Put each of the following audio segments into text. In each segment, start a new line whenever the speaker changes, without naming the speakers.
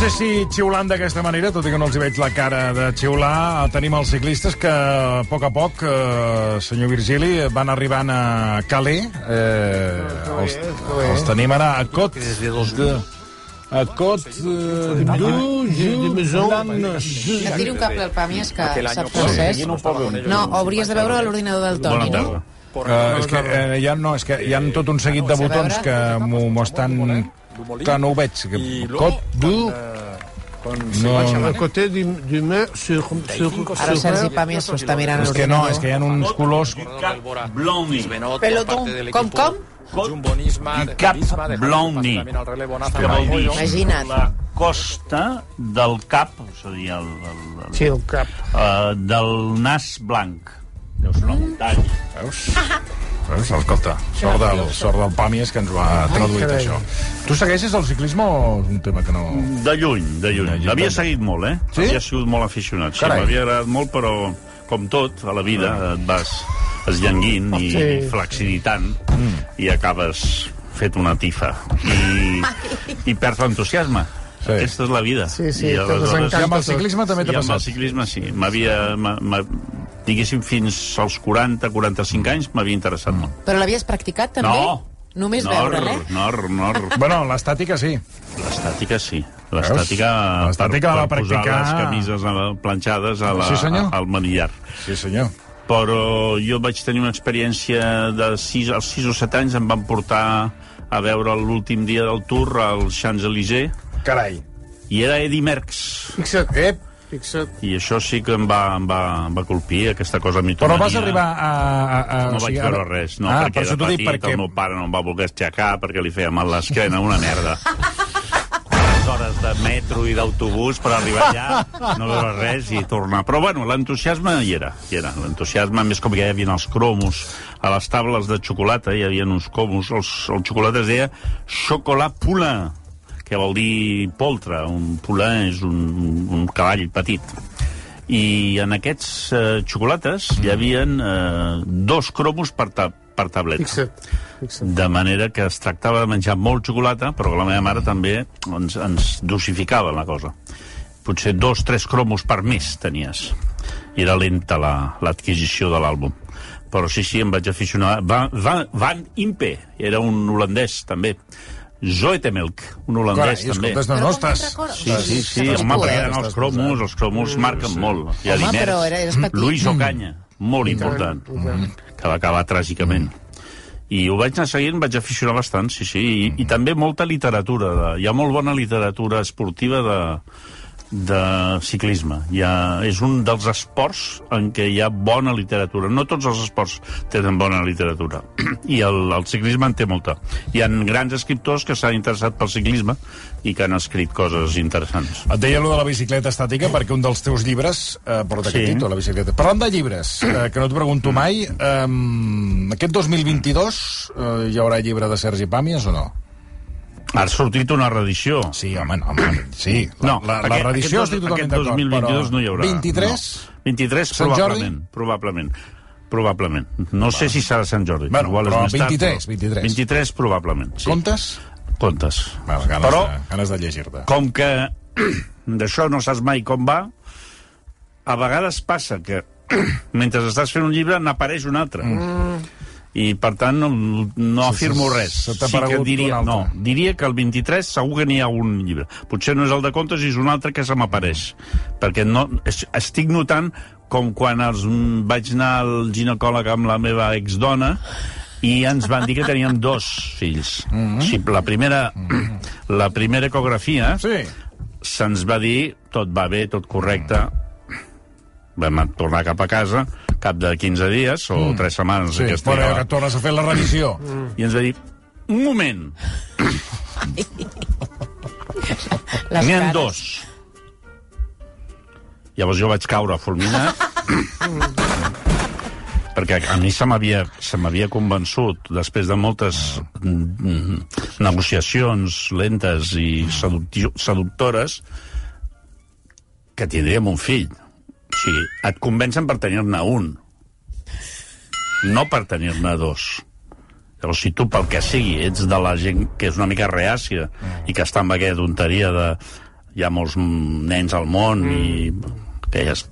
Sé si xiulant d'aquesta manera, tot i que no els hi veig la cara de xiular, tenim els ciclistes que a poc a poc, eh, senyor Virgili, van arribant a Calais. Eh, els, els tenim ara a Cot de... A Cot eh, du
Et tiro un cable al Pàmies, que sap francès. No, hauries de veure l'ordinador del Toni, no?
Uh, és que hi ha, no, és que hi ha tot un seguit de botons que m'ho m'ho estan... Que no ho veig. Que, Cot du... No,
À côté du, du main sur, sur,
Ara Sergi Pàmies s'ho està mirant
és que no, és que hi ha uns colors...
Blondie.
Pelotón, com, com?
Cap Blondie.
Imagina't.
La costa del cap, és a dir, el, el, el,
Sí, el cap.
uh, del nas blanc. Deu ser una muntanya.
Veus? Veus? Escolta, sort del, sort del Pàmies que ens ho ha traduït,
carai.
això. Tu segueixes el ciclisme o és un tema que no...
De lluny, de lluny.
De lluny.
Havia seguit molt, eh?
Sí?
Havia sigut molt aficionat. Sí, m'havia agradat molt, però com tot, a la vida, et vas esllanguint i
Sí.
flaxiditant i acabes fet una tifa. I, i perds l'entusiasme.
Sí.
Aquesta és la vida.
Sí, sí,
I aleshores-
I amb el ciclisme també
I
t'ha
amb el
passat.
ciclisme sí. M'havia... Diguéssim, fins als 40, 45 anys m'havia interessat molt.
Però l'havies practicat, també?
No!
Només
nor,
veure-la, eh?
Nor, nor.
Bueno, l'estàtica sí.
L'estàtica sí. L'estàtica
L'estàtica la va
per posar
practicar-
les camises a la- planxades a la,
Sí, senyor.
al manillar.
Sí, senyor.
Però jo vaig tenir una experiència de 6, als 6 o 7 anys em van portar a veure l'últim dia del Tour als Champs-Élysées
Carai.
i era Eddie Merckx.
Fixa't,
Ep,
fixa't.
I això sí que em va, em va, em va colpir, aquesta cosa
però
mitomania.
vas arribar a... a, a
No
o sigui,
vaig veure res, no,
ah,
perquè
per
de
dic,
petit
perquè...
el meu pare no em va voler aixecar perquè li feia mal l'esquena, una merda. Hores de metro i d'autobús per arribar allà, no veure res i tornar. Però bueno, l'entusiasme hi era, hi era. L'entusiasme, més com que hi havia els cromos a les tables de xocolata, hi havia uns cromos, els, el xocolata es deia xocolat poulain, que vol dir poltre, un poulain és un, un cavall petit. I en aquests eh, xocolates hi havia eh, dos cromos per, ta per tableta.
Fixa't, fixa't.
De manera que es tractava de menjar molt xocolata, però que la meva mare també ens, ens dosificava la cosa. Potser dos, tres cromos per mes tenies. I era lenta la- l'adquisició de l'àlbum. Però sí, sí, em vaig aficionar. Van, Van, Van Impe, era un holandès, també. Zoetemelk, un holandès, també.
escoltes, no, no, estàs...
Sí, sí, sí, home, perquè eren els cromos, els cromos marquen molt. Hi ha
Home,
diners.
però era- eres petit.
Luis Ocaña, molt important, que va acabar tràgicament. I ho vaig anar seguint, vaig aficionar bastant, sí, sí, i, i també molta literatura. De, hi ha molt bona literatura esportiva de, de ciclisme. Hi ha, és un dels esports en què hi ha bona literatura. No tots els esports tenen bona literatura. I el, el ciclisme en té molta. Hi ha grans escriptors que s'han interessat pel ciclisme i que han escrit coses interessants.
Et deia allò de la bicicleta estàtica perquè un dels teus llibres eh, porta
Sí.
aquest títol, la bicicleta. Parlant de llibres, eh, que no t'ho pregunto mai, eh, aquest 2022 eh, hi haurà llibre de Sergi Pàmies o no?
Ha sortit una reedició.
Sí, home, no, home sí. La,
No,
la, la
aquest-
reedició
aquest,
estic
aquest
d'acord,
2022
però
no hi haurà.
23?
No. 23
Sant Jordi?
probablement, probablement. Probablement. No sé si serà Sant Jordi.
Bueno,
Igual és
però
tard,
23,
però
23.
23 probablement, sí.
Comptes?
Comptes.
Bueno, ganes,
Però,
de, ganes de llegir-te.
com que d'això no saps mai com va, a vegades passa que mentre estàs fent un llibre n'apareix un altre. Mm. I, per tant, no, no afirmo res.
se
sí que diria, no, diria que el 23 segur que n'hi ha un llibre. Potser no és el de contes i és un altre que se m'apareix. Perquè no, es- estic notant com quan els, mm, vaig anar al ginecòleg amb la meva exdona i ens van dir que teníem dos fills. Mm -hmm. sí, la, primera, la primera ecografia
Sí.
se'ns va dir tot va bé, tot correcte, vam tornar cap a casa cap de 15 dies o mm. 3 setmanes
Sí,
aquesta
bueno,
era
que tornes a fer la revisió.
i ens va dir un moment, n'hi ha dos. Llavors jo vaig caure fulminat perquè a mi se m'havia convençut després de moltes mm, negociacions lentes i seductores que tindríem un fill sigui, et convencen per tenir-ne un no per tenir-ne dos Llavors, si tu, pel que sigui, ets de la gent que és una mica reàcia i que està amb aquella tonteria de hi ha molts nens al món mm. i aquelles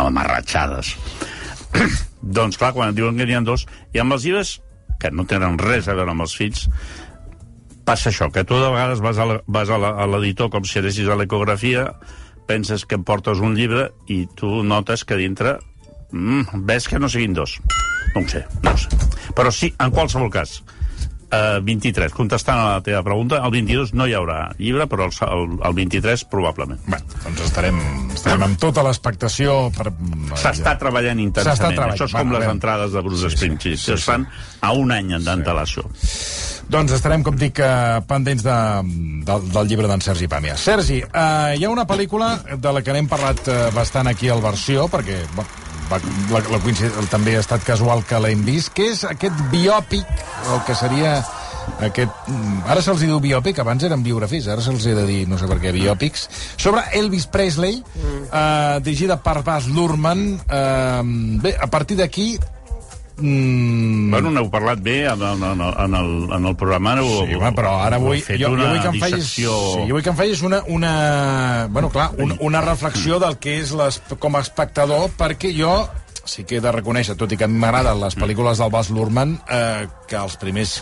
amarratxades. doncs, clar, quan et diuen que n'hi ha dos, i amb els llibres, que no tenen res a veure amb els fills, passa això, que tu de vegades vas a l'editor com si anessis a l'ecografia, penses que em portes un llibre i tu notes que dintre mm, ves que no siguin dos. No ho sé, no ho sé. Però sí, en qualsevol cas, eh, 23, contestant a la teva pregunta, el 22 no hi haurà llibre, però el, el, el 23 probablement.
Bé, doncs estarem, estarem amb tota l'expectació per...
S'està treballant intensament.
treballant.
Això és com
Va,
les entrades de Bruce
Sí, sí,
Springsteen.
sí, sí.
Es fan a un any d'antelació.
Doncs estarem, com dic, eh, pendents de, del, del llibre d'en Sergi Pàmies. Sergi, eh, hi ha una pel·lícula de la que n'hem parlat eh, bastant aquí al Versió, perquè bueno, va, la, la coincidència també ha estat casual que l'hem vist, que és aquest biòpic, el que seria aquest... mm, Ara se'ls diu biòpic, abans eren biografies, ara se'ls he de dir, no sé per què, biòpics, sobre Elvis Presley, eh, dirigida per Baz Luhrmann. Eh, bé, a partir d'aquí... Mm,
Bueno, n'heu parlat bé en, en, en, en, el, en el programa. Heu,
Sí, home, però ara vull... Jo, jo vull que em facis...
dissecció...
Sí, jo vull que em facis una... una bueno, clar, una, una reflexió del que és les, com a espectador, perquè jo sí que he de reconèixer, tot i que m'agraden les pel·lícules del Bas Luhrmann, eh, que els primers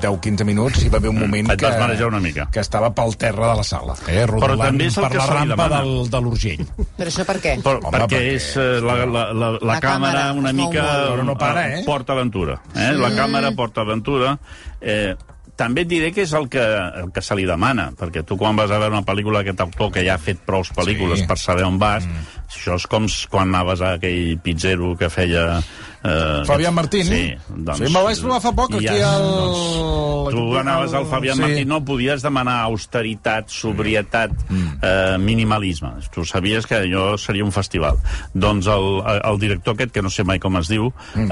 10-15 minuts hi va haver un moment
Et
que,
vas marejar una mica.
que estava pel terra de la sala, eh, rodolant
també és el
per
que
la
se li
rampa
demana.
del, de l'Urgell.
Però això per què?
Però,
Home,
perquè
perquè-
és eh, la, la, la, la,
La
càmera
càmera
una
es mou
mica
molt.
Però no para, eh?
porta aventura. Eh? La càmera porta aventura. Eh, també et diré que és el que, el que se li demana, perquè tu quan vas a veure una pel·lícula d'aquest autor que ja ha fet prou pel·lícules
Sí.
per saber on vas, això és com s- quan anaves a aquell pizzero que feia... Eh,
Fabián Martín?
Sí, doncs,
Sí, me'l vaig trobar fa poc, aquí al-
Doncs, tu anaves al Fabián
Sí.
Martín, no podies demanar austeritat, sobrietat, eh, minimalisme. Tu sabies que allò seria un festival. Doncs el, el director aquest, que no sé mai com es diu... Eh,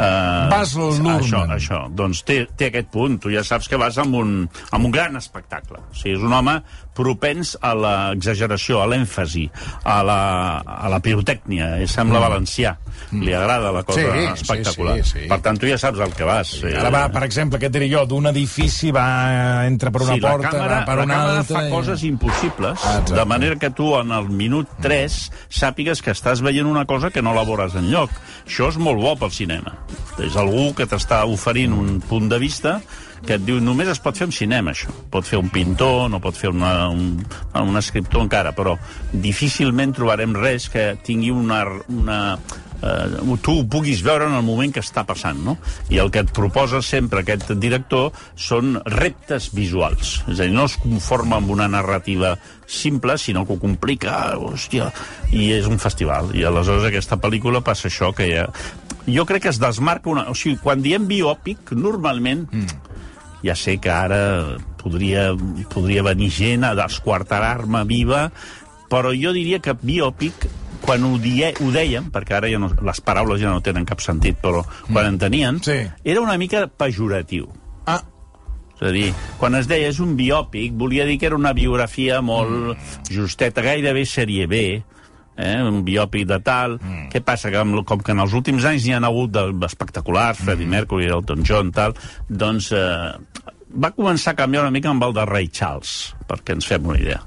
Baz Luhrmann.
Això, això. Doncs té, té aquest punt. Tu ja saps que vas amb un, amb un gran espectacle. O sigui, és un home propens a l'exageració, a l'èmfasi, a la, a la pirotècnia. Ell sembla valencià. Li agrada la cosa
Sí, sí,
espectacular.
sí, sí.
Per tant, tu ja saps al que vas. Eh,
Ara va, per exemple, què et diré jo, d'un edifici va, entra per una
sí,
porta,
la càmera,
va per
la
una altra...
fa
i-
coses impossibles,
Ah, exacte.
de manera que tu en el minut 3 sàpigues que estàs veient una cosa que no la veuràs enlloc. Això és molt bo pel cinema. És algú que t'està oferint un punt de vista que et diu només es pot fer en cinema, això. Pot fer un pintor, no pot fer una, un, un escriptor encara, però difícilment trobarem res que tingui una, una, eh, tu ho puguis veure en el moment que està passant, no? I el que et proposa sempre aquest director són reptes visuals. És a dir, no es conforma amb una narrativa simple, sinó que ho complica, hòstia, i és un festival. I aleshores aquesta pel·lícula passa això, que ja... Jo crec que es desmarca una... O sigui, quan diem biòpic, normalment... Mm. Ja sé que ara podria, podria venir gent a desquartarar-me viva, però jo diria que biòpic quan ho, die, ho dèiem, perquè ara ja no, les paraules ja no tenen cap sentit, però quan en tenien,
Sí.
era una mica pejoratiu.
Ah,
És a dir, quan es deia és un biòpic, volia dir que era una biografia molt justeta, gairebé sèrie B, eh, un biòpic de tal. Mm. Què passa? Que amb, com que en els últims anys n'hi ha hagut d'espectaculars, Freddie Mercury, Elton John, tal, doncs eh, va començar a canviar una mica amb el de Ray Charles, perquè ens fem una idea.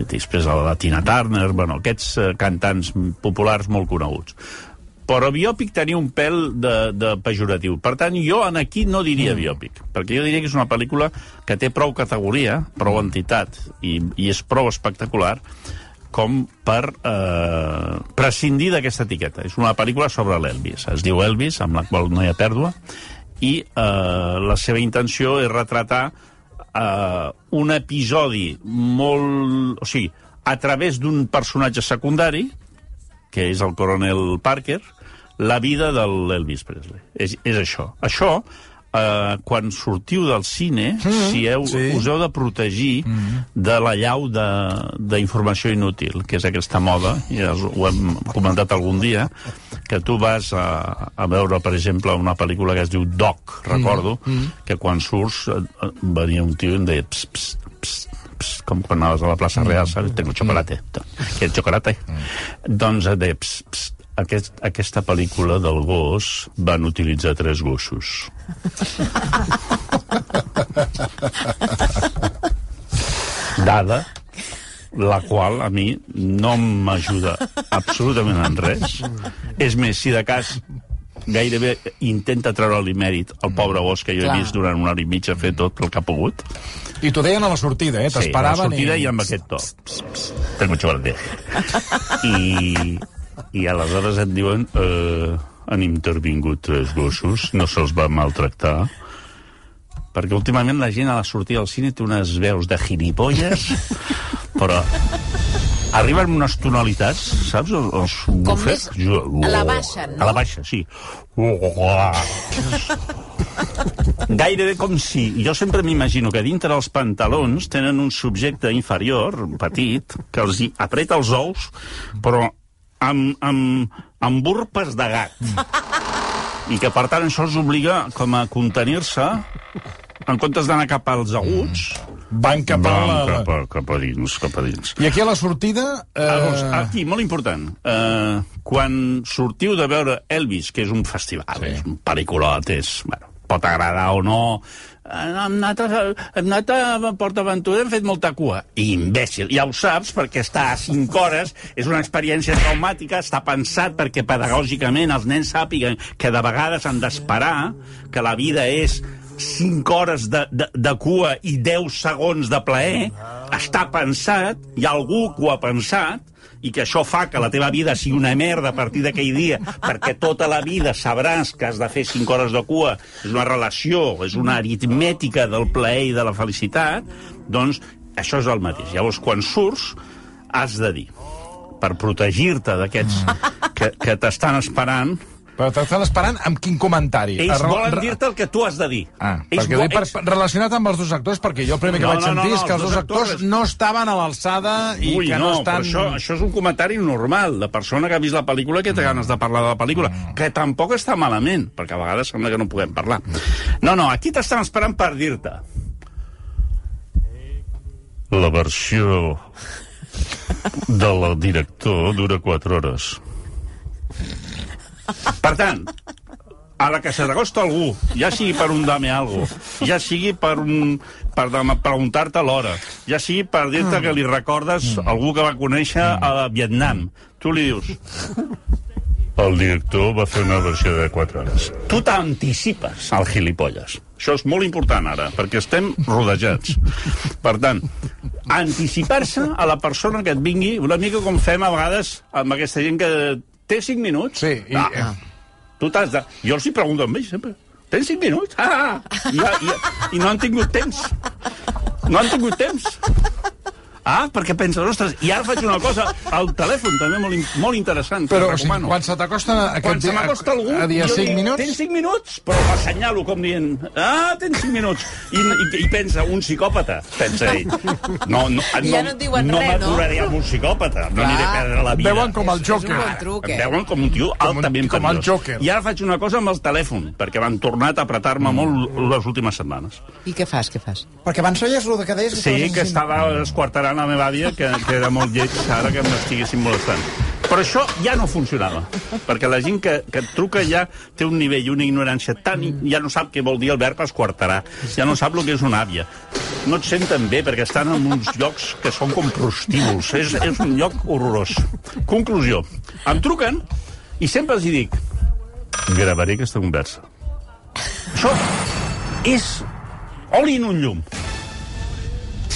I després el de Tina Turner, bueno, aquests eh, cantants populars molt coneguts però biòpic tenia un pèl de, de pejoratiu. Per tant, jo en aquí no diria biòpic, perquè jo diria que és una pel·lícula que té prou categoria, prou entitat, i, i és prou espectacular, com per eh, prescindir d'aquesta etiqueta. És una pel·lícula sobre l'Elvis. Es diu Elvis, amb la qual no hi ha pèrdua, i eh, la seva intenció és retratar eh, un episodi molt... O sigui, a través d'un personatge secundari, que és el coronel Parker, la vida de l'Elvis Presley. És, és això. Això, eh, quan sortiu del cine, mm, si heu,
sí.
us heu de protegir mm. de la llau de- d'informació inútil, que és aquesta moda, i ja ho hem comentat algun dia, que tu vas a, a veure, per exemple, una pel·lícula que es diu Doc, recordo, mm. que quan surts eh, venia un tio i em deia ps, ps, ps, ps, com quan anaves a la plaça Real, saps? Tengo chocolate. ¿Quieres chocolate? Doncs et deia, ps, ps, aquest, aquesta pel·lícula del gos van utilitzar tres gossos. Dada la qual a mi no m'ajuda absolutament en res. És més, si de cas gairebé intenta treure-li mèrit al pobre gos que jo
Clar.
he vist durant una hora i mitja fer tot el que ha pogut.
I t'ho deien a la sortida, eh?
Sí, a la
T'esperaven
sortida i
i...
amb aquest to. Tengo chocolate. I, I aleshores et diuen eh, han intervingut tres gossos, no se'ls va maltractar, perquè últimament la gent a la sortida del cine té unes veus de gilipolles, però arriben unes tonalitats, saps? Els, els bufets.
més
Jo-
a la baixa, no?
A la baixa, sí. Gairebé com si... Jo sempre m'imagino que dintre els pantalons tenen un subjecte inferior, petit, que els hi apreta els ous, però amb, amb, amb urpes de gat. I que, per tant, això els obliga com a contenir-se en comptes d'anar cap als aguts,
Van cap a la...
cap, a, cap a dins, cap a dins.
I aquí a la sortida...
Eh... Llavors,
Eh...
aquí, molt important, eh, quan sortiu de veure Elvis, que és un festival,
Sí.
és un pel·liculot, és, bueno, pot agradar o no, hem anat, a, hem anat a Port Aventura, hem fet molta cua. Imbècil, ja ho saps, perquè està a 5 hores, és una experiència traumàtica, està pensat perquè pedagògicament els nens sàpiguen que de vegades han d'esperar, que la vida és 5 hores de, de, de cua i 10 segons de plaer, està pensat, hi ha algú que ho ha pensat, i que això fa que la teva vida sigui una merda a partir d'aquell dia, perquè tota la vida sabràs que has de fer 5 hores de cua, és una relació, és una aritmètica del plaer i de la felicitat, doncs això és el mateix. Llavors, quan surts, has de dir, per protegir-te d'aquests que, que t'estan esperant,
Però t'estan esperant amb quin comentari?
ells
Arro-
volen dir-te el que tu has de dir.
Ah,
ells
perquè
vo-
dic per,
ells-
per, relacionat amb els dos actors, perquè jo el primer que
No,
vaig
no, no,
sentir
no,
és que els dos
dos
actors,
actors-
no estaven a l'alçada i
Ui,
que
no,
no, estan...
però això, això és un comentari normal, de persona que ha vist la pel·lícula i que té ganes de parlar de la pel·lícula, que tampoc està malament, perquè a vegades sembla que no puguem parlar. No, no, aquí t'estan esperant per dir-te. La versió del director dura 4 hores. Per tant, a la que se t'acosta algú, ja sigui per un dame algo, ja sigui per un per preguntar-te l'hora, ja sigui per dir-te que li recordes algú que va conèixer a Vietnam. Tu li dius... El director va fer una versió de 4 hores. Tu t'anticipes al gilipolles. Això és molt important ara, perquè estem rodejats. Per tant, anticipar-se a la persona que et vingui, una mica com fem a vegades amb aquesta gent que té 5 minuts.
Sí, i-
Ah, Tu t'has de... Jo els hi pregunto amb ells, sempre. Tens cinc minuts? Ah! I, i, I no han tingut temps. No han tingut temps. Ah, perquè penses, ostres, i ara faig una cosa, al telèfon també molt, molt interessant,
Però o sigui, quan se t'acosta a,
Quan se m'acosta algú,
a
jo
5
dic,
minuts...
Tens 5 minuts? Però l'assenyalo com dient, ah, tens 5 minuts. I, i, i pensa, un psicòpata, pensa ell. No, no,
Ja no et diuen
no
res, no?
m'aturaré amb un psicòpata, no aniré a perdre la vida.
veuen com el
És- és un
Joker.
bon truc,
Em
eh?
veuen com un tio
Com un-
altament
com el
perillós.
Joker.
I ara faig una cosa amb el telèfon, perquè m'han tornat a apretar-me
Mm.
molt les últimes setmanes.
I què fas, què fas?
Perquè abans feies el que deies...
Sí, que estava esquarterant la meva àvia, que, que era molt lleig ara que m'estiguessin molestant. Però això ja no funcionava, perquè la gent que, que et truca ja té un nivell, una ignorància tan... ja no sap què vol dir el verb esquarterar, ja no sap el que és una àvia. No et senten bé, perquè estan en uns llocs que són com prostíbuls. És, és un lloc horrorós. Conclusió. Em truquen i sempre els hi dic gravaré aquesta conversa. Això és oli en un llum.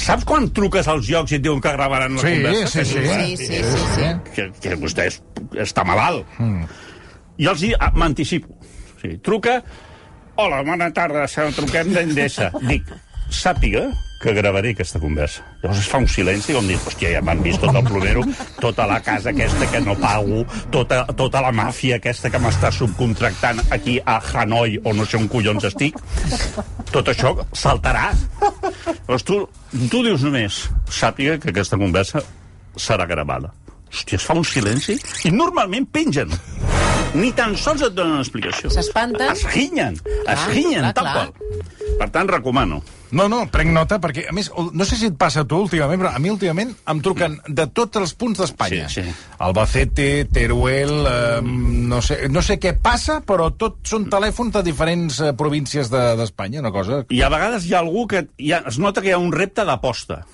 Saps quan truques als llocs i et diuen que gravaran la
Sí,
conversa?
sí, sí.
Sí, sí, sí, sí.
Que, que vostè és, està malalt. Mm. Jo els hi ah, m'anticipo. O sigui, truca... Hola, bona tarda, se- truquem d'Endesa. Dic, sàpiga que gravaré aquesta conversa. Llavors es fa un silenci com dir, hòstia, ja m'han vist tot el plomero, tota la casa aquesta que no pago, tota, tota la màfia aquesta que m'està subcontractant aquí a Hanoi, o no sé on collons estic. Tot això saltarà. Llavors tu, tu dius només, sàpiga que aquesta conversa serà gravada. Hòstia, es fa un silenci i normalment pengen. Ni tan sols et donen explicació.
S'espanten?
Es rinyen, es rinyen, tal qual. Per tant, recomano.
No, no, prenc nota, perquè, a més, no sé si et passa a tu últimament, però a mi últimament em truquen de tots els punts d'Espanya.
Sí, sí.
Albacete, Teruel, eh, no, sé, no sé què passa, però tots són telèfons de diferents eh, províncies de- d'Espanya, una cosa...
I a vegades hi ha algú que... Hi ha, es nota que hi ha un repte d'aposta.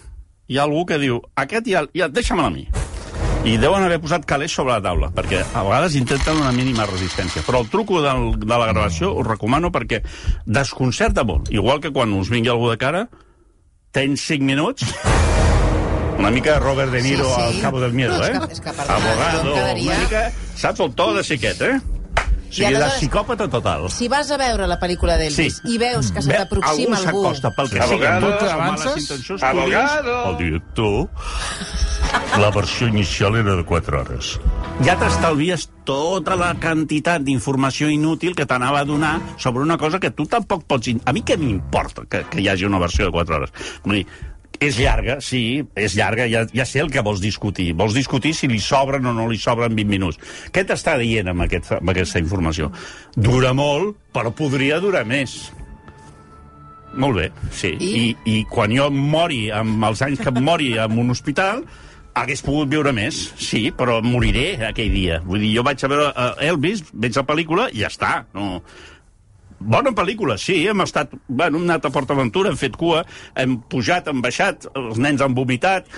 hi ha algú que diu, aquest ja, ja deixa'm-la a mi. I deuen haver posat calés sobre la taula, perquè a vegades intenten una mínima resistència. Però el truco del, de la gravació us recomano perquè desconcerta molt. Igual que quan us vingui algú de cara, tens 5 minuts, una mica Robert De Niro
Sí, sí.
al Cabo del Miedo,
No, és
eh?
que- és que,
Abogado,
quedaria-
una mica... Saps el to de xiquet, eh? O sigui,
aleshores-
psicòpata total.
Si vas a veure la pel·lícula d'Elvis
Sí.
i veus que se t'aproxima algú...
s'acosta pel que
Sí.
sigui,
Abogado,
amb totes
avances?
males intencions,
Abogado.
El director, la versió inicial era de 4 hores. Ja t'estalvies tota la quantitat d'informació inútil que t'anava a donar sobre una cosa que tu tampoc pots... A mi què m'importa que, que hi hagi una versió de 4 hores? Vull dir, és llarga, sí, és llarga, ja, ja sé el que vols discutir. Vols discutir si li sobren o no li sobren 20 minuts. Què t'està dient amb, aquest, amb aquesta informació? Dura molt, però podria durar més. Molt bé, sí.
I?
I, I quan jo mori, amb els anys que em mori en un hospital, hagués pogut viure més, sí, però moriré aquell dia. Vull dir, jo vaig a veure uh, Elvis, veig la pel·lícula i ja està. No, Bona pel·lícula, sí, hem estat... Bueno, hem anat a PortAventura, hem fet cua, hem pujat, hem baixat, els nens han vomitat...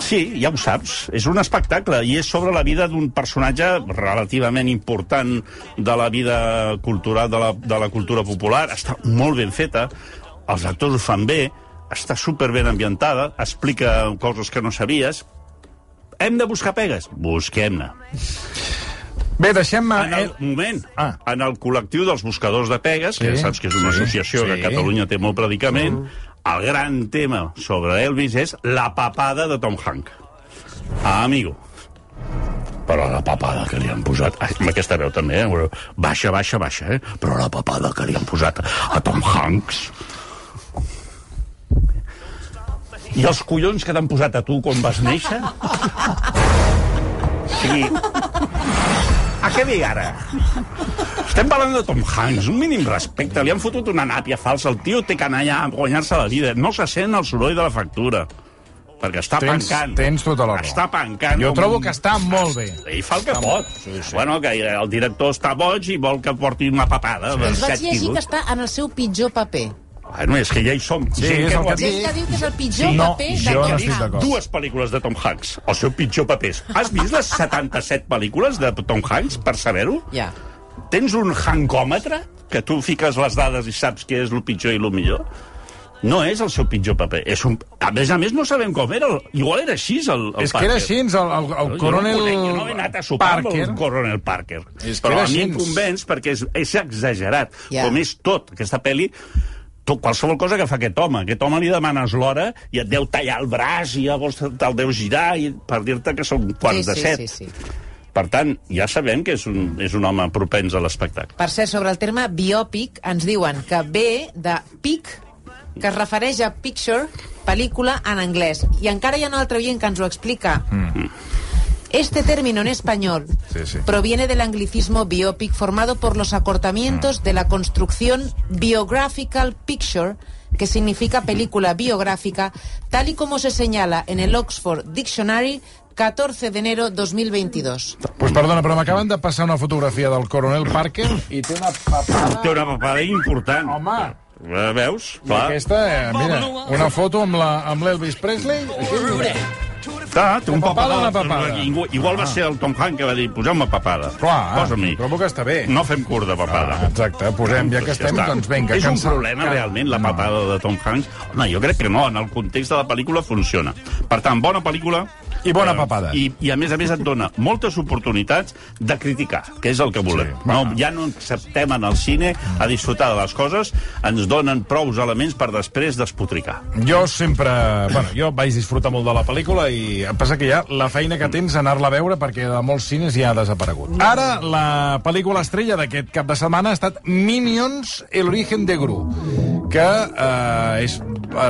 Sí, ja ho saps, és un espectacle i és sobre la vida d'un personatge relativament important de la vida cultural, de la, de la cultura popular. Està molt ben feta, els actors ho fan bé, està superben ambientada, explica coses que no sabies. Hem de buscar pegues? Busquem-ne.
Bé, deixem...
En el
Eh,
moment,
Ah.
en el col·lectiu dels buscadors de pegues,
Sí,
que saps que és una
sí,
associació que
sí.
a Catalunya té molt predicament, el gran tema sobre Elvis és la papada de Tom Hank. Ah, amigo. Però la papada que li han posat... Ai, amb aquesta veu també, eh? Baixa, baixa, baixa, eh? Però la papada que li han posat a Tom Hanks... I els collons que t'han posat a tu quan vas néixer? O sigui, a què ve ara? Estem parlant de Tom Hanks, un mínim respecte. Li han fotut una nàpia falsa. El tio té que anar allà a guanyar-se la vida. No se sent el soroll de la factura. Perquè està
Tens-
pancant.
tens tota la raó.
Està pancant.
Jo trobo
un-
que està molt bé.
Ell fa el que pot. Sí, sí. Bueno, que el director està boig i vol que porti una papada.
Doncs
de
vaig llegir
quilos.
que està en el seu pitjor paper.
Bueno, és que ja hi som.
Sí,
Gent
és el que.
Gent que diu que és el pitjor
No,
paper de
jo no
Tom
estic
Hanks.
d'acord.
Dues pel·lícules de Tom Hanks, el seu pitjor papers. Has vist les 77 pel·lícules de Tom Hanks, per saber-ho?
Ja.
Tens un hancòmetre que tu fiques les dades i saps què és el pitjor i el millor? No és el seu pitjor paper. És un... A més a més, no sabem com era. El... Igual era així, el, el
És que era així, el, el, el
jo
coronel
no, conec, jo no he anat a sopar
Parker.
amb el coronel Parker.
És que
Però a mi em convenç perquè és, és exagerat.
Ja.
Com és tot, aquesta pel·li tot, qualsevol cosa que fa aquest home. Aquest home li demanes l'hora i et deu tallar el braç i llavors te'l deu girar i, per dir-te que són quarts
Sí,
de
sí,
set.
sí, sí.
Per tant, ja sabem que és un, és un home propens a l'espectacle.
Per cert, sobre el terme biòpic, ens diuen que ve de pic, que es refereix a picture, pel·lícula en anglès. I encara hi ha un altre oient que ens ho explica. Este término en español
Sí, sí.
proviene del anglicismo biopic formado por los acortamientos de la construcción biographical picture, que significa película biográfica, tal y como se señala en el Oxford Dictionary 14 de enero 2022.
Pues perdona, però m'acaben de passar una fotografia del coronel Parker i té una papada...
Té una papada important.
Home,
Eh, Veus?
i
Clar.
aquesta, eh, mira, una foto amb l'Elvis Presley. Així,
Clar, té un
papada,
papada.
una papada.
Igual, igual va ser el Tom Hanks que va dir, poseu-me papada.
Clar,
Posa-m'hi.
trobo que està bé.
No fem curt de papada.
Ah, exacte, posem, ja que estem,
està.
doncs vinga.
És un
cansa-
problema, realment, la papada de Tom Hanks? Home, jo crec que no, en el context de la pel·lícula funciona. Per tant, bona pel·lícula...
I bona
eh,
papada.
I, I, a més a més, et dona moltes oportunitats de criticar, que és el que volem.
Sí,
Sí, no, ja no acceptem en el cine a disfrutar de les coses, ens donen prous elements per després despotricar.
Jo sempre... Bueno, jo vaig disfrutar molt de la pel·lícula i em passa que ja la feina que tens anar-la a veure perquè de molts cines ja ha desaparegut. Ara, la pel·lícula estrella d'aquest cap de setmana ha estat Minions, el origen de Gru, que eh, és,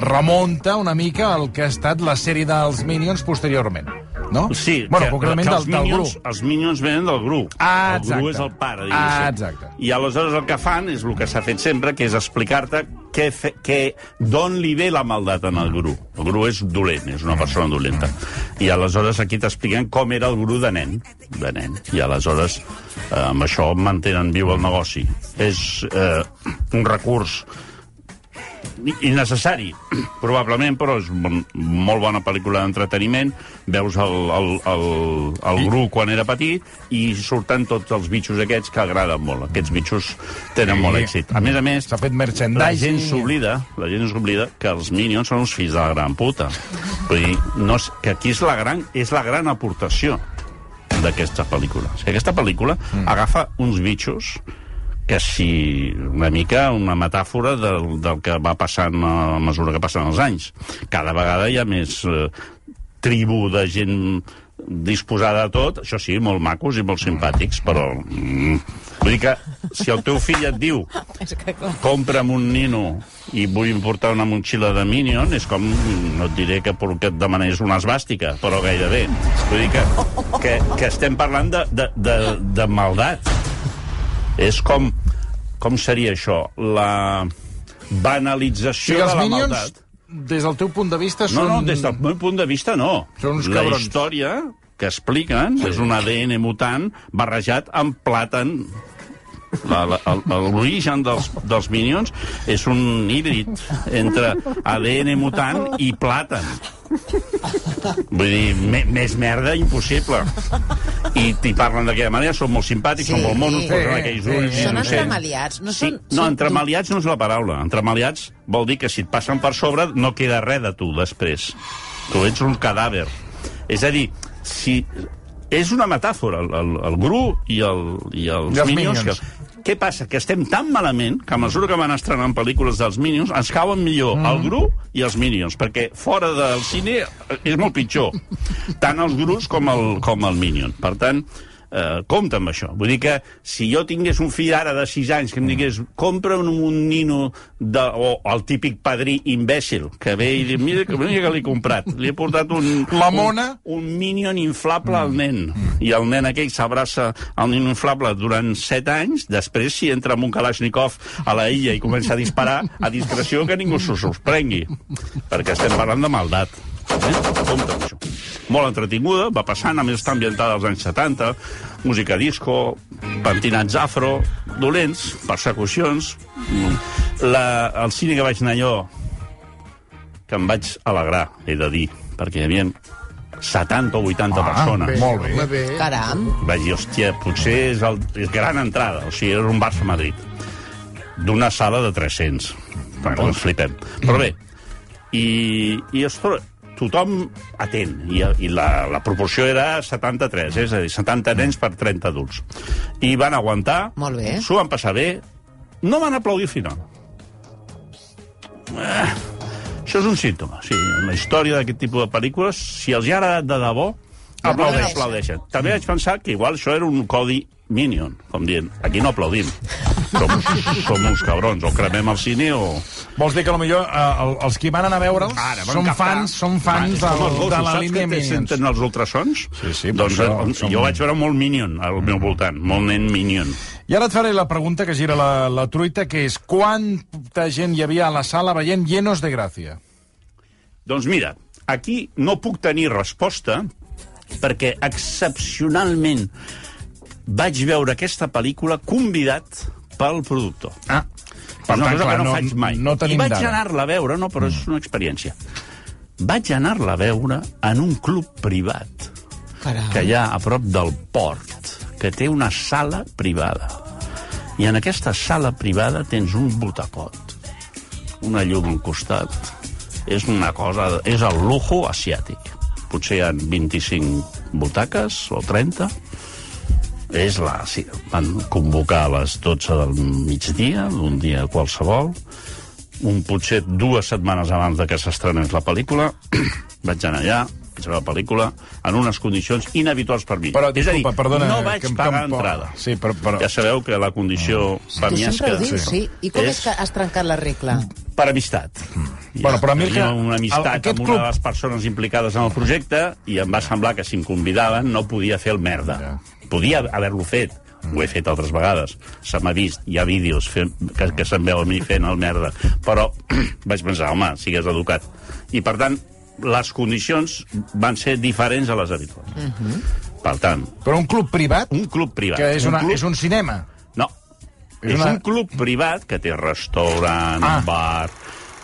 remunta una mica al que ha estat la sèrie dels Minions posteriorment. No?
Sí,
bueno,
que,
concretament
que
del,
els
del
minions, els minions venen del Gru.
Ah,
el Gru és el pare,
Ah,
diguéssim.
exacte.
I aleshores el que fan és el que s'ha fet sempre, que és explicar-te què fe, què, d'on li ve la maldat en el Gru. El Gru és dolent, és una persona dolenta. I aleshores aquí t'expliquen com era el Gru de nen. De nen. I aleshores eh, amb això mantenen viu el negoci. És eh, un recurs innecessari, probablement, però és bon, molt bona pel·lícula d'entreteniment. Veus el, el, el, el Gru quan era petit i surten tots els bitxos aquests que agraden molt. Aquests bitxos tenen
Sí.
molt èxit. A més a més,
S'ha fet
la gent s'oblida, la gent s'oblida que els Minions són uns fills de la gran puta. Vull dir, no és, que aquí és la gran, és la gran aportació d'aquesta pel·lícula. O sigui, aquesta pel·lícula mm. agafa uns bitxos que si una mica una metàfora del, del que va passant a mesura que passen els anys. Cada vegada hi ha més eh, tribu de gent disposada a tot, això sí, molt macos i molt simpàtics, però... Mm, vull dir que si el teu fill et diu compra'm un nino i vull portar una motxilla de Minion, és com, no et diré que, que et demanes una esbàstica, però gairebé. Vull dir que, que, que estem parlant de, de, de, de maldat. És com, com seria això? La banalització de la
Minions,
maldat.
des del teu punt de vista,
No,
són...
no, des del meu punt de vista no.
Són uns
La
cabrons.
història que expliquen sí. és un ADN mutant barrejat amb plàtan. La- la- L'origen dels, dels Minions és un híbrid entre ADN mutant i plàtan. Vull dir, me, més merda impossible. I t'hi parlen d'aquella manera, són molt simpàtics,
Sí.
són molt monos,
Sí,
posen aquells
sí,
ulls
sí.
són
innocents.
entremaliats. No,
Sí,
són,
no,
són-
entremaliats no és la paraula. Entremaliats vol dir que si et passen per sobre no queda res de tu després. Tu ets un cadàver. És a dir, si... És una metàfora, el, el, el Gru i, el, i els,
I els
Minions.
Minions.
Que, què passa? Que estem tan malament que a mesura que van estrenant pel·lícules dels Minions ens cauen millor mm. el Gru i els Minions, perquè fora del cine és molt pitjor. Tant els Grus com el, com el Minion. Per tant, eh, compte amb això. Vull dir que si jo tingués un fill ara de 6 anys que em digués compra un, un nino de, o el típic padrí imbècil que ve i diu, mira, que, mira que l'he comprat. Li he portat un...
La mona?
Un, un minion inflable al nen. I el nen aquell s'abraça al nino inflable durant 7 anys, després si entra amb un Kalashnikov a la illa i comença a disparar a discreció que ningú s'ho sorprengui. Perquè estem parlant de maldat. Eh? Compte amb això. Molt entretinguda, va passant, a més està ambientada als anys 70, música disco, pentinats afro, dolents, persecucions... La, el cine que vaig anar jo, que em vaig alegrar, he de dir, perquè hi havia 70 o 80
Ah,
persones.
bé. Molt bé.
Bé.
Caram.
Vaig dir, hòstia, potser és, el, és gran entrada, o sigui, era un Barça-Madrid. D'una sala de 300. Bueno, ens flipem. Però bé, i, i ostres, tothom atent, i, i la, la proporció era 73, és a dir, 70 nens per 30 adults. I van aguantar, s'ho van passar bé, no van aplaudir al final. Eh, això és un símptoma, sí. En la història d'aquest tipus de pel·lícules, si els hi ha agradat de debò, aplaudeixen. aplaudeixen. També vaig pensar que igual això era un codi Minion, com dient, aquí no aplaudim. Som, som uns cabrons, o cremem el cine o...
Vols dir que potser eh, el- els qui van anar a veure'ls
Ara, van
són
captar.
fans, són fans
Va,
del,
gossos,
de la
saps
línia
que te
Minions.
senten els ultrasons?
Sí, sí, per
doncs
això
eh,
som-
jo vaig veure molt Minion al meu voltant, molt nen Minion.
I ara et faré la pregunta que gira la, la truita, que és quanta gent hi havia a la sala veient Llenos de Gràcia?
Doncs mira, aquí no puc tenir resposta perquè excepcionalment vaig veure aquesta pel·lícula convidat pel productor.
Ah,
Per una cosa que no, faig mai.
No tenim
I vaig anar-la a veure, no, però és una experiència. Vaig anar-la a veure en un club privat
Caram.
que hi ha a prop del port, que té una sala privada. I en aquesta sala privada tens un butacot, una llum al costat. És una cosa... És el lujo asiàtic. Potser hi ha 25 butaques o 30. És la... Sí, van convocar a les 12 del migdia, d'un dia qualsevol. Un, potser dues setmanes abans de que s'estrenés la pel·lícula, vaig anar allà, vaig veure la pel·lícula, en unes condicions inhabituals per mi.
Però,
és a dir,
perdona,
no vaig
que em-
pagar
po-
entrada.
Sí, però- però-
Ja sabeu que la condició
Tu
pamiesca...
sempre ho dius, sí. I com és,
és
que has trencat la regla?
per amistat.
Bueno, però a mi que-
una amistat
el-
amb
club-
una de les persones implicades en el projecte i em va semblar que si em convidaven no podia fer el merda.
Ja.
Podia haver-lo fet, ho he fet altres vegades. Se m'ha vist, hi ha vídeos fent, que, que se'n veu a mi fent el merda. Però vaig pensar, home, sigues educat. I, per tant, les condicions van ser diferents a les habituals. Per tant,
Però un club privat,
un club privat.
que és, una,
un club...
és un cinema.
No.
És
És,
una-
un club privat que té restaurant,
Ah.
bar,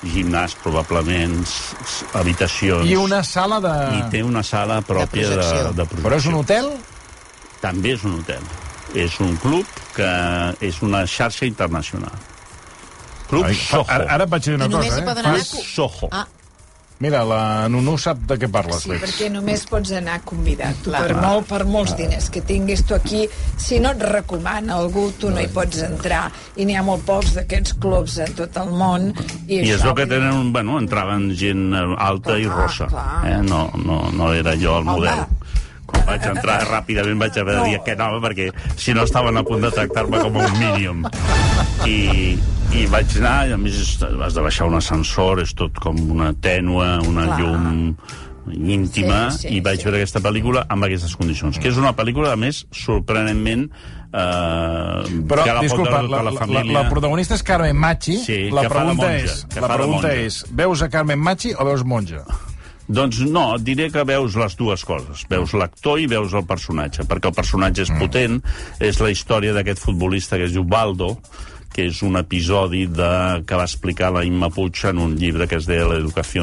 gimnàs, probablement, habitacions...
I una sala de...
I té una sala pròpia de, de,
projecció.
projecció.
Però és un hotel?
També és un hotel. És un club que és una xarxa internacional. Club
Ai,
Soho.
Ara, ara et vaig dir una
I només
cosa,
hi
eh?
poden anar...
Soho.
Ah,
Mira, la Nunu sap de què parles,
Sí,
veig.
perquè només pots anar convidat. Tu,
Clar.
per, molt, per molts diners que tinguis tu aquí, si no et recomana algú, tu no hi pots entrar. I n'hi ha molt pocs d'aquests clubs en tot el món. I,
I és
això,
el que tenen, un- bueno, entraven gent eh, alta i
Clar,
rossa.
clar.
Eh? No, no, no era jo el
Home.
model. Quan vaig entrar ràpidament vaig haver de dir que no, perquè si no estaven a punt de tractar-me com un mínium. I, I vaig anar, i a més has de baixar un ascensor, és tot com una tènua, una
Clar.
llum íntima,
Sí, sí,
i vaig
sí.
veure aquesta pel·lícula amb aquestes condicions. Que és una pel·lícula, a més, sorprenentment... Eh,
Però,
que la pot
disculpa,
veure
la, la,
la,
la,
família.
la protagonista és Carmen Machi.
Sí,
la
que fa de
pregunta
monja,
és,
que
la pregunta
monja.
és, veus a Carmen Machi o veus monja?
Doncs no, diré que veus les dues coses. Veus l'actor i veus el personatge, perquè el personatge és potent, és la història d'aquest futbolista que es diu Baldo, que és un episodi de, que va explicar la Imma Puig en un llibre que es deia l'educació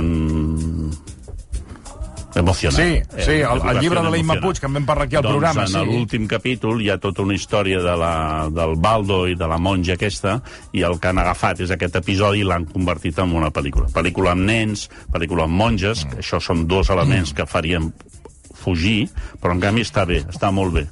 emocional.
Sí,
Eh,
sí, el, el llibre de la Imma. Puig, que en vam parlar aquí al
doncs
programa.
en
sí.
l'últim capítol hi ha tota una història de la, del Baldo i de la monja aquesta, i el que han agafat és aquest episodi i l'han convertit en una pel·lícula. Pel·lícula amb nens, pel·lícula amb monges, que això són dos elements que farien fugir, però en canvi està bé, està molt bé.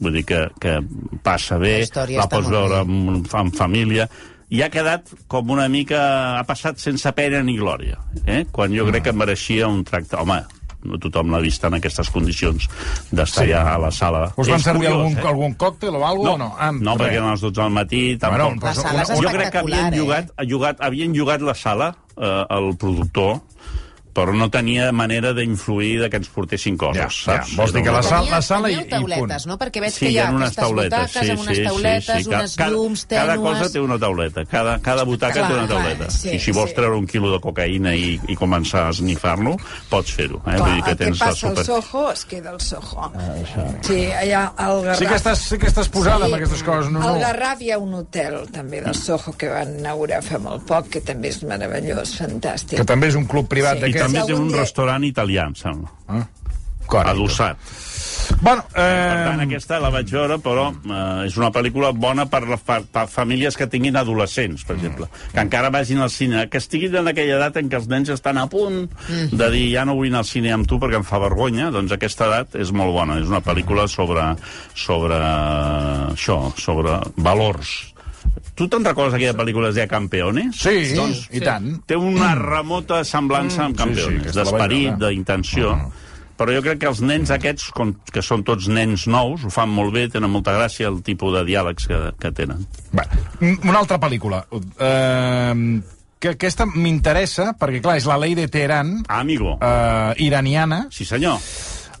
Vull dir que, que passa bé,
La
la pots veure amb, amb família, i ha quedat com una mica... ha passat sense pena ni glòria, eh? quan jo crec que mereixia un tracte... Home, no tothom l'ha vist en aquestes condicions d'estar
Sí.
allà a la sala.
Us van servir
curiós,
algun,
eh?
algun còctel o alguna
No,
cosa o no? Ah,
no,
res.
perquè eren les 12 del matí,
Bueno,
tampoc.
però
La sala és
jo crec que havien
espectacular,
llogat,
eh?
llogat, havien llogat la sala, eh, el productor, però no tenia manera d'influir de que ens portessin coses,
Ja,
saps?
ja. Vols dir que la
una-
la sala i-
Teníeu
i
tauletes,
punt.
no? Perquè veig
Sí,
que hi
hi
ha
ha unes
aquestes
tauletes,
butaques
sí,
amb unes
sí,
tauletes,
sí, sí.
unes
Cada-
llums
Cada
tènues...
cosa té una tauleta, cada, cada butaca
Clar,
té una
clar,
tauleta.
sí,
I si vols
sí.
treure un quilo de cocaïna i, i començar a esnifar-lo, pots fer-ho. Eh?
Clar,
Vull dir que
el que
tens
passa al
super...
Soho es queda al Soho. Sí, allà al Garraf...
Sí que estàs, sí que estàs posada amb aquestes coses, no?
Al
no.
Garraf hi ha un hotel també del Soho que van inaugurar fa molt poc, que també és meravellós, fantàstic.
Que també és un club privat
Sí.
D'aquests.
També
Si
té un
dia-
restaurant italià, em sembla.
Ah, correcte.
Adossat.
Bueno,
Per tant,
eh,
aquesta la vaig veure, però eh, és una pel·lícula bona per, la, per, per famílies que tinguin adolescents, per exemple, que encara vagin al cine, que estiguin en aquella edat en què els nens estan a punt de dir ja no vull anar al cine amb tu perquè em fa vergonya, doncs aquesta edat és molt bona. És una pel·lícula sobre, sobre això, sobre valors. Tu te'n recordes aquella pel·lícula es deia Campeones?
sí,
Doncs
i tant.
té una remota semblança amb
sí, sí,
Campeones,
aquesta la vaig
d'esperit,
veure.
d'intenció. Però jo crec que els nens aquests, com, que són tots nens nous, ho fan molt bé, tenen molta gràcia el tipus de diàlegs que, que tenen.
Bé, una altra pel·lícula. Eh, que aquesta m'interessa, perquè, clar, és la llei de Teheran,
Ah, amigo.
eh, iraniana.
Sí, senyor.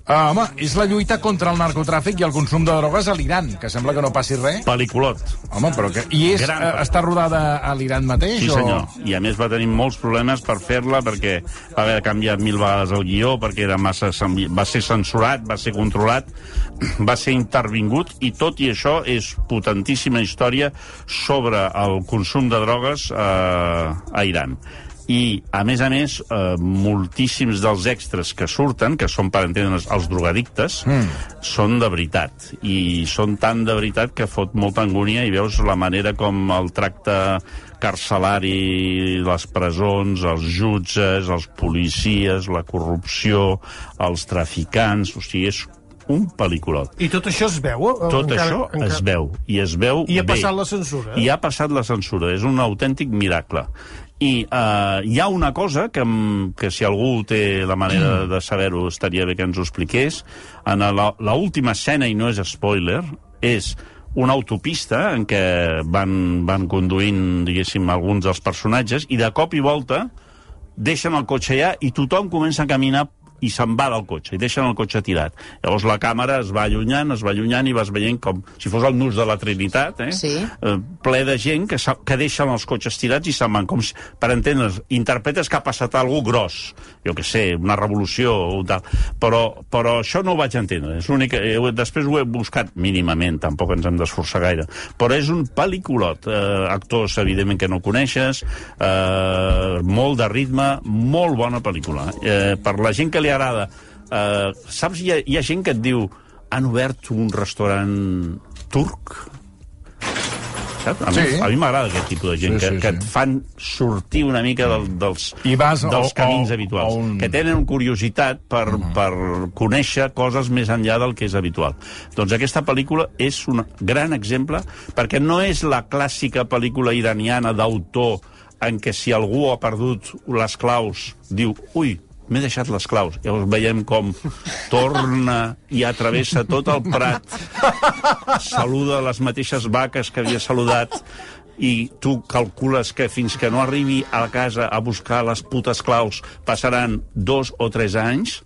Uh, home, és la lluita contra el narcotràfic i el consum de drogues a l'Iran, que sembla que no passi res.
Pel·liculot.
Home, però que... I és,
Gran pel·lícula.
està rodada a l'Iran mateix?
Sí,
o-
senyor. I a més va tenir molts problemes per fer-la perquè va haver de canviar mil vegades el guió perquè era massa, va ser censurat, va ser controlat, va ser intervingut i tot i això és potentíssima història sobre el consum de drogues eh, a Iran. I, a més a més, eh, moltíssims dels extras que surten, que són, per entendre'ns, els drogadictes, mm. són de veritat. I són tan de veritat que fot molta angúnia i veus la manera com el tracte carcelari, les presons, els jutges, els policies, la corrupció, els traficants... O sigui, és un pel·lículot.
I tot això es veu? eh?
Tot
Encara-
això
encara-
es veu, i es veu
I ha
bé.
passat la censura, eh?
I ha passat la censura, és un autèntic miracle. I eh, hi ha una cosa que, que si algú té la manera de saber-ho estaria bé que ens ho expliqués. En la, la última escena, i no és spoiler, és una autopista en què van, van conduint, diguéssim, alguns dels personatges, i de cop i volta deixen el cotxe allà i tothom comença a caminar i se'n va del cotxe, i deixen el cotxe tirat. Llavors la càmera es va allunyant, es va allunyant i vas veient com si fos el nus de la Trinitat, eh?
Sí.
eh ple de gent que, que deixen els cotxes tirats i se'n van, com si, per entendre's, interpretes que ha passat alguna gros, jo que sé, una revolució o tal, però, però això no ho vaig entendre, és l'únic, eh, ho- després ho he buscat mínimament, tampoc ens hem d'esforçar gaire, però és un pel·lículot, eh, actors evidentment que no coneixes, eh, molt de ritme, molt bona pel·lícula. Eh, per la gent que li agrada, eh, saps, hi ha, hi ha gent que et diu han obert un restaurant turc, saps? A, mi,
Sí.
a mi m'agrada aquest tipus de gent,
Sí,
que,
sí,
que et fan sortir una mica del, dels,
I vas
dels
o-
camins
o-
habituals,
o un-
que tenen curiositat per,
Mhm.
per conèixer coses més enllà del que és habitual. Doncs aquesta pel·lícula és un gran exemple, perquè no és la clàssica pel·lícula iraniana d'autor en què si algú ha perdut les claus, diu, ui, m'he deixat les claus. Llavors veiem com torna i atravessa tot el prat, saluda les mateixes vaques que havia saludat, i tu calcules que fins que no arribi a casa a buscar les putes claus passaran dos o tres anys,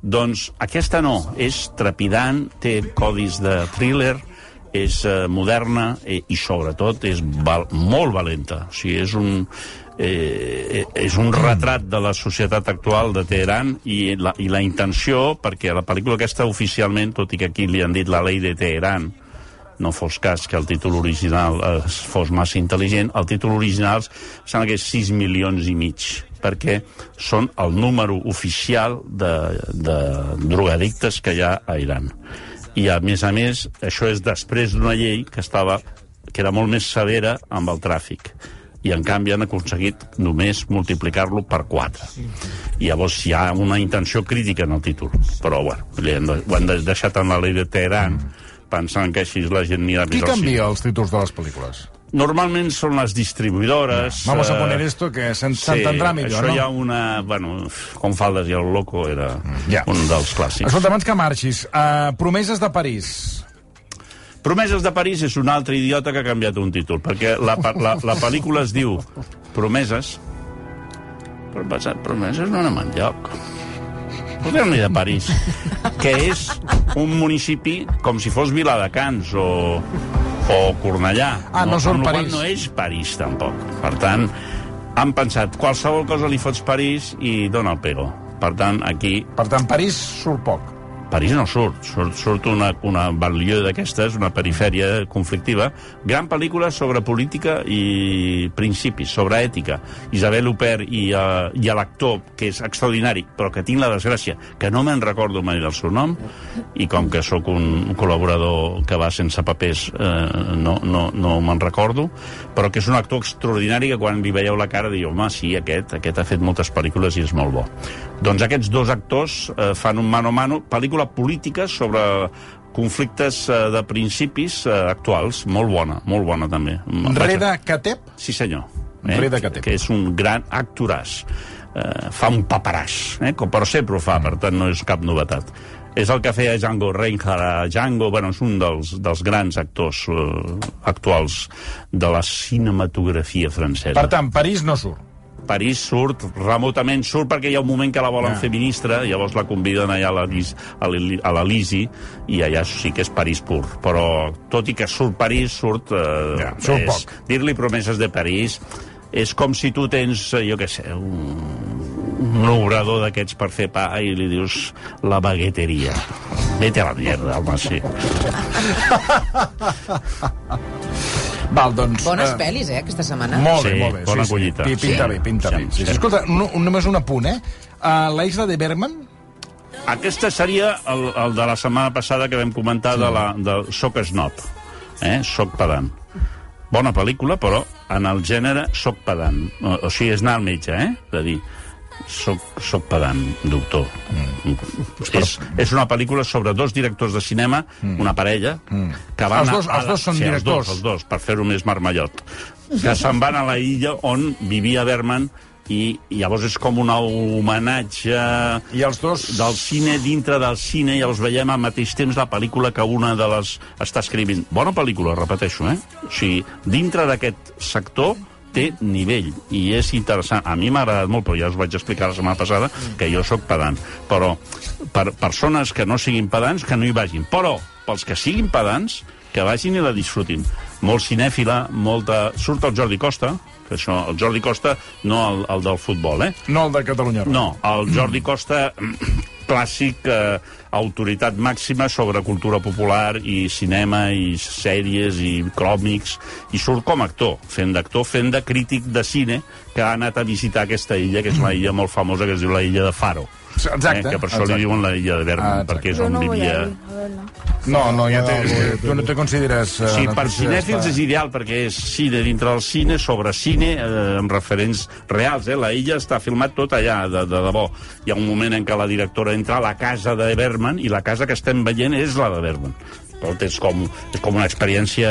doncs aquesta no, és trepidant, té codis de thriller, és eh, moderna eh, i sobretot és val, molt valenta. O sigui, és un, eh, és un retrat de la societat actual de Teheran i la, i la intenció, perquè la pel·lícula aquesta oficialment, tot i que aquí li han dit la llei de Teheran, no fos cas que el títol original eh, fos massa intel·ligent, el títol original sembla que és 6 milions i mig, perquè són el número oficial de, de drogadictes que hi ha a Iran. I, a més a més, això és després d'una llei que estava que era molt més severa amb el tràfic i en canvi han aconseguit només multiplicar-lo per 4. I llavors hi ha una intenció crítica en el títol, però bueno, li han ho han de- deixat en la llei de Teheran pensant que així la gent anirà
Qui
més cine.
canvia els títols de les pel·lícules?
Normalment són les distribuïdores...
Vamos a
eh,
poner esto que s'en- s'entendrà millor,
això
no?
hi ha una... Bueno, com faldes i el loco era
Ja.
un dels clàssics.
Escolta, abans que marxis, uh, Promeses de París.
Promeses de París és un altre idiota que ha canviat un títol, perquè la, la, la pel·lícula es diu Promeses, però he pensat, Promeses no anem enlloc. Posem-li de París, que és un municipi com si fos Viladecans o, o Cornellà.
Ah, no surt
la qual
París.
No és París, tampoc. Per tant, han pensat, qualsevol cosa li fots París i dona el pego. Per tant, aquí
Per tant, París surt poc.
París no surt, surt, surt una, una banlieue d'aquestes, una perifèria conflictiva. Gran pel·lícula sobre política i principis, sobre ètica. Isabel Huppert i, uh, i l'actor, que és extraordinari, però que tinc la desgràcia, que no me'n recordo mai del seu nom, i com que sóc un col·laborador que va sense papers, eh, no, no, no me'n recordo, però que és un actor extraordinari que quan li veieu la cara diu, home, sí, aquest, aquest ha fet moltes pel·lícules i és molt bo. Doncs aquests dos actors eh, fan un mano a mano, pel·lícula política sobre conflictes eh, de principis eh, actuals, molt bona, molt bona també.
Reda Kateb?
Sí, senyor.
Reda Kateb.
Que és un gran actoràs. Eh, fa un paperàs, eh, com per sempre ho fa, per tant no és cap novetat. És el que feia Django Reinhardt Django, bueno, és un dels, dels grans actors eh, actuals de la cinematografia francesa.
Per tant, París no surt.
París surt, remotament surt perquè hi ha un moment que la volen
Ja.
fer ministra, llavors la conviden allà a la, Lis- a l'Eli- a l'Elisi, i allà sí que és París pur. Però, tot i que surt París, surt... Eh,
Ja, surt
és-
poc.
Dir-li promeses de París és com si tu tens, eh, jo què sé, un, un obrador d'aquests per fer pa i li dius la bagueteria. Vete a la mierda, home, sí.
Val, doncs...
Bones
eh,
pel·lis, eh, aquesta setmana.
Molt bé,
Sí,
molt bé.
bona
sí,
collita.
Sí. Pinta
Sí.
bé, pinta
Sí,
bé. Sí,
sí.
sí. Escolta, no, només un apunt, eh? Uh, la isla de Berman,
Aquesta seria el, el de la setmana passada que vam comentar de la, de Soc Snob, eh? Soc pedant. Bona pel·lícula, però en el gènere soc pedant. O, o sigui, és anar al metge, eh? De dir, soc, soc pedant, doctor. Mm. És, és una pel·lícula sobre dos directors de cinema, mm. una parella, mm. que van...
Els dos-
a
els dos són
sí,
directors.
Els dos, els dos, per fer-ho més marmallot. Que se'n van a la illa on vivia Berman i, i llavors és com un homenatge
i els dos...
del cine dintre del cine i els veiem al mateix temps la pel·lícula que una de les... està escrivint. Bona pel·lícula, repeteixo, eh? O sigui, dintre d'aquest sector té nivell i és interessant. A mi m'ha agradat molt, però ja us vaig explicar la setmana passada que jo sóc pedant. Però per persones que no siguin pedants, que no hi vagin. Però pels que siguin pedants, que vagin i la disfrutin. Molt cinèfila, molta... Surt el Jordi Costa, que això, el Jordi Costa, no el, el del futbol, eh?
No el de Catalunya.
No, el Jordi Costa, clàssic, eh, autoritat màxima sobre cultura popular i cinema i sèries i cròmics, i surt com a actor, fent d'actor, fent de crític de cine, que ha anat a visitar aquesta illa, que és una illa molt famosa, que es diu la illa de Faro.
Exacte.
Eh, que per això
exacte.
li diuen la illa de Berman,
Ah, exacte.
perquè és on
no
vivia...
No, no, ja té,
No, no,
tu no te consideres... eh,
Sí, per
entusiasta.
cinèfils és ideal, perquè és cine dintre del cine, sobre cine, eh, amb referents reals. Eh? La illa està filmat tot allà, de, de debò. Hi ha un moment en què la directora entra a la casa de Berman i la casa que estem veient és la de Berman. Tot és com, és com una experiència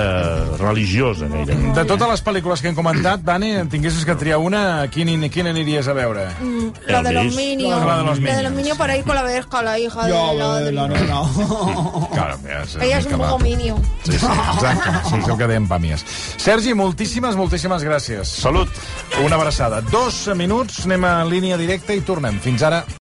religiosa, gairebé.
De totes les pel·lícules que hem comentat, Dani, en tinguessis que triar una, quina, quina aniries a veure?
La de los. Minions.
La de los
La de
Minions.
los Minions para ir con la Vesca, la hija
Jo,
de la...
la, la nena.
Claro, ja és,
Ella és un poco
la-
Minion.
Sí, sí, exacte. Sí, és el que dèiem pàmies. Sergi, moltíssimes, moltíssimes gràcies.
Salut!
Una abraçada. Dos minuts, anem a línia directa i tornem. Fins ara.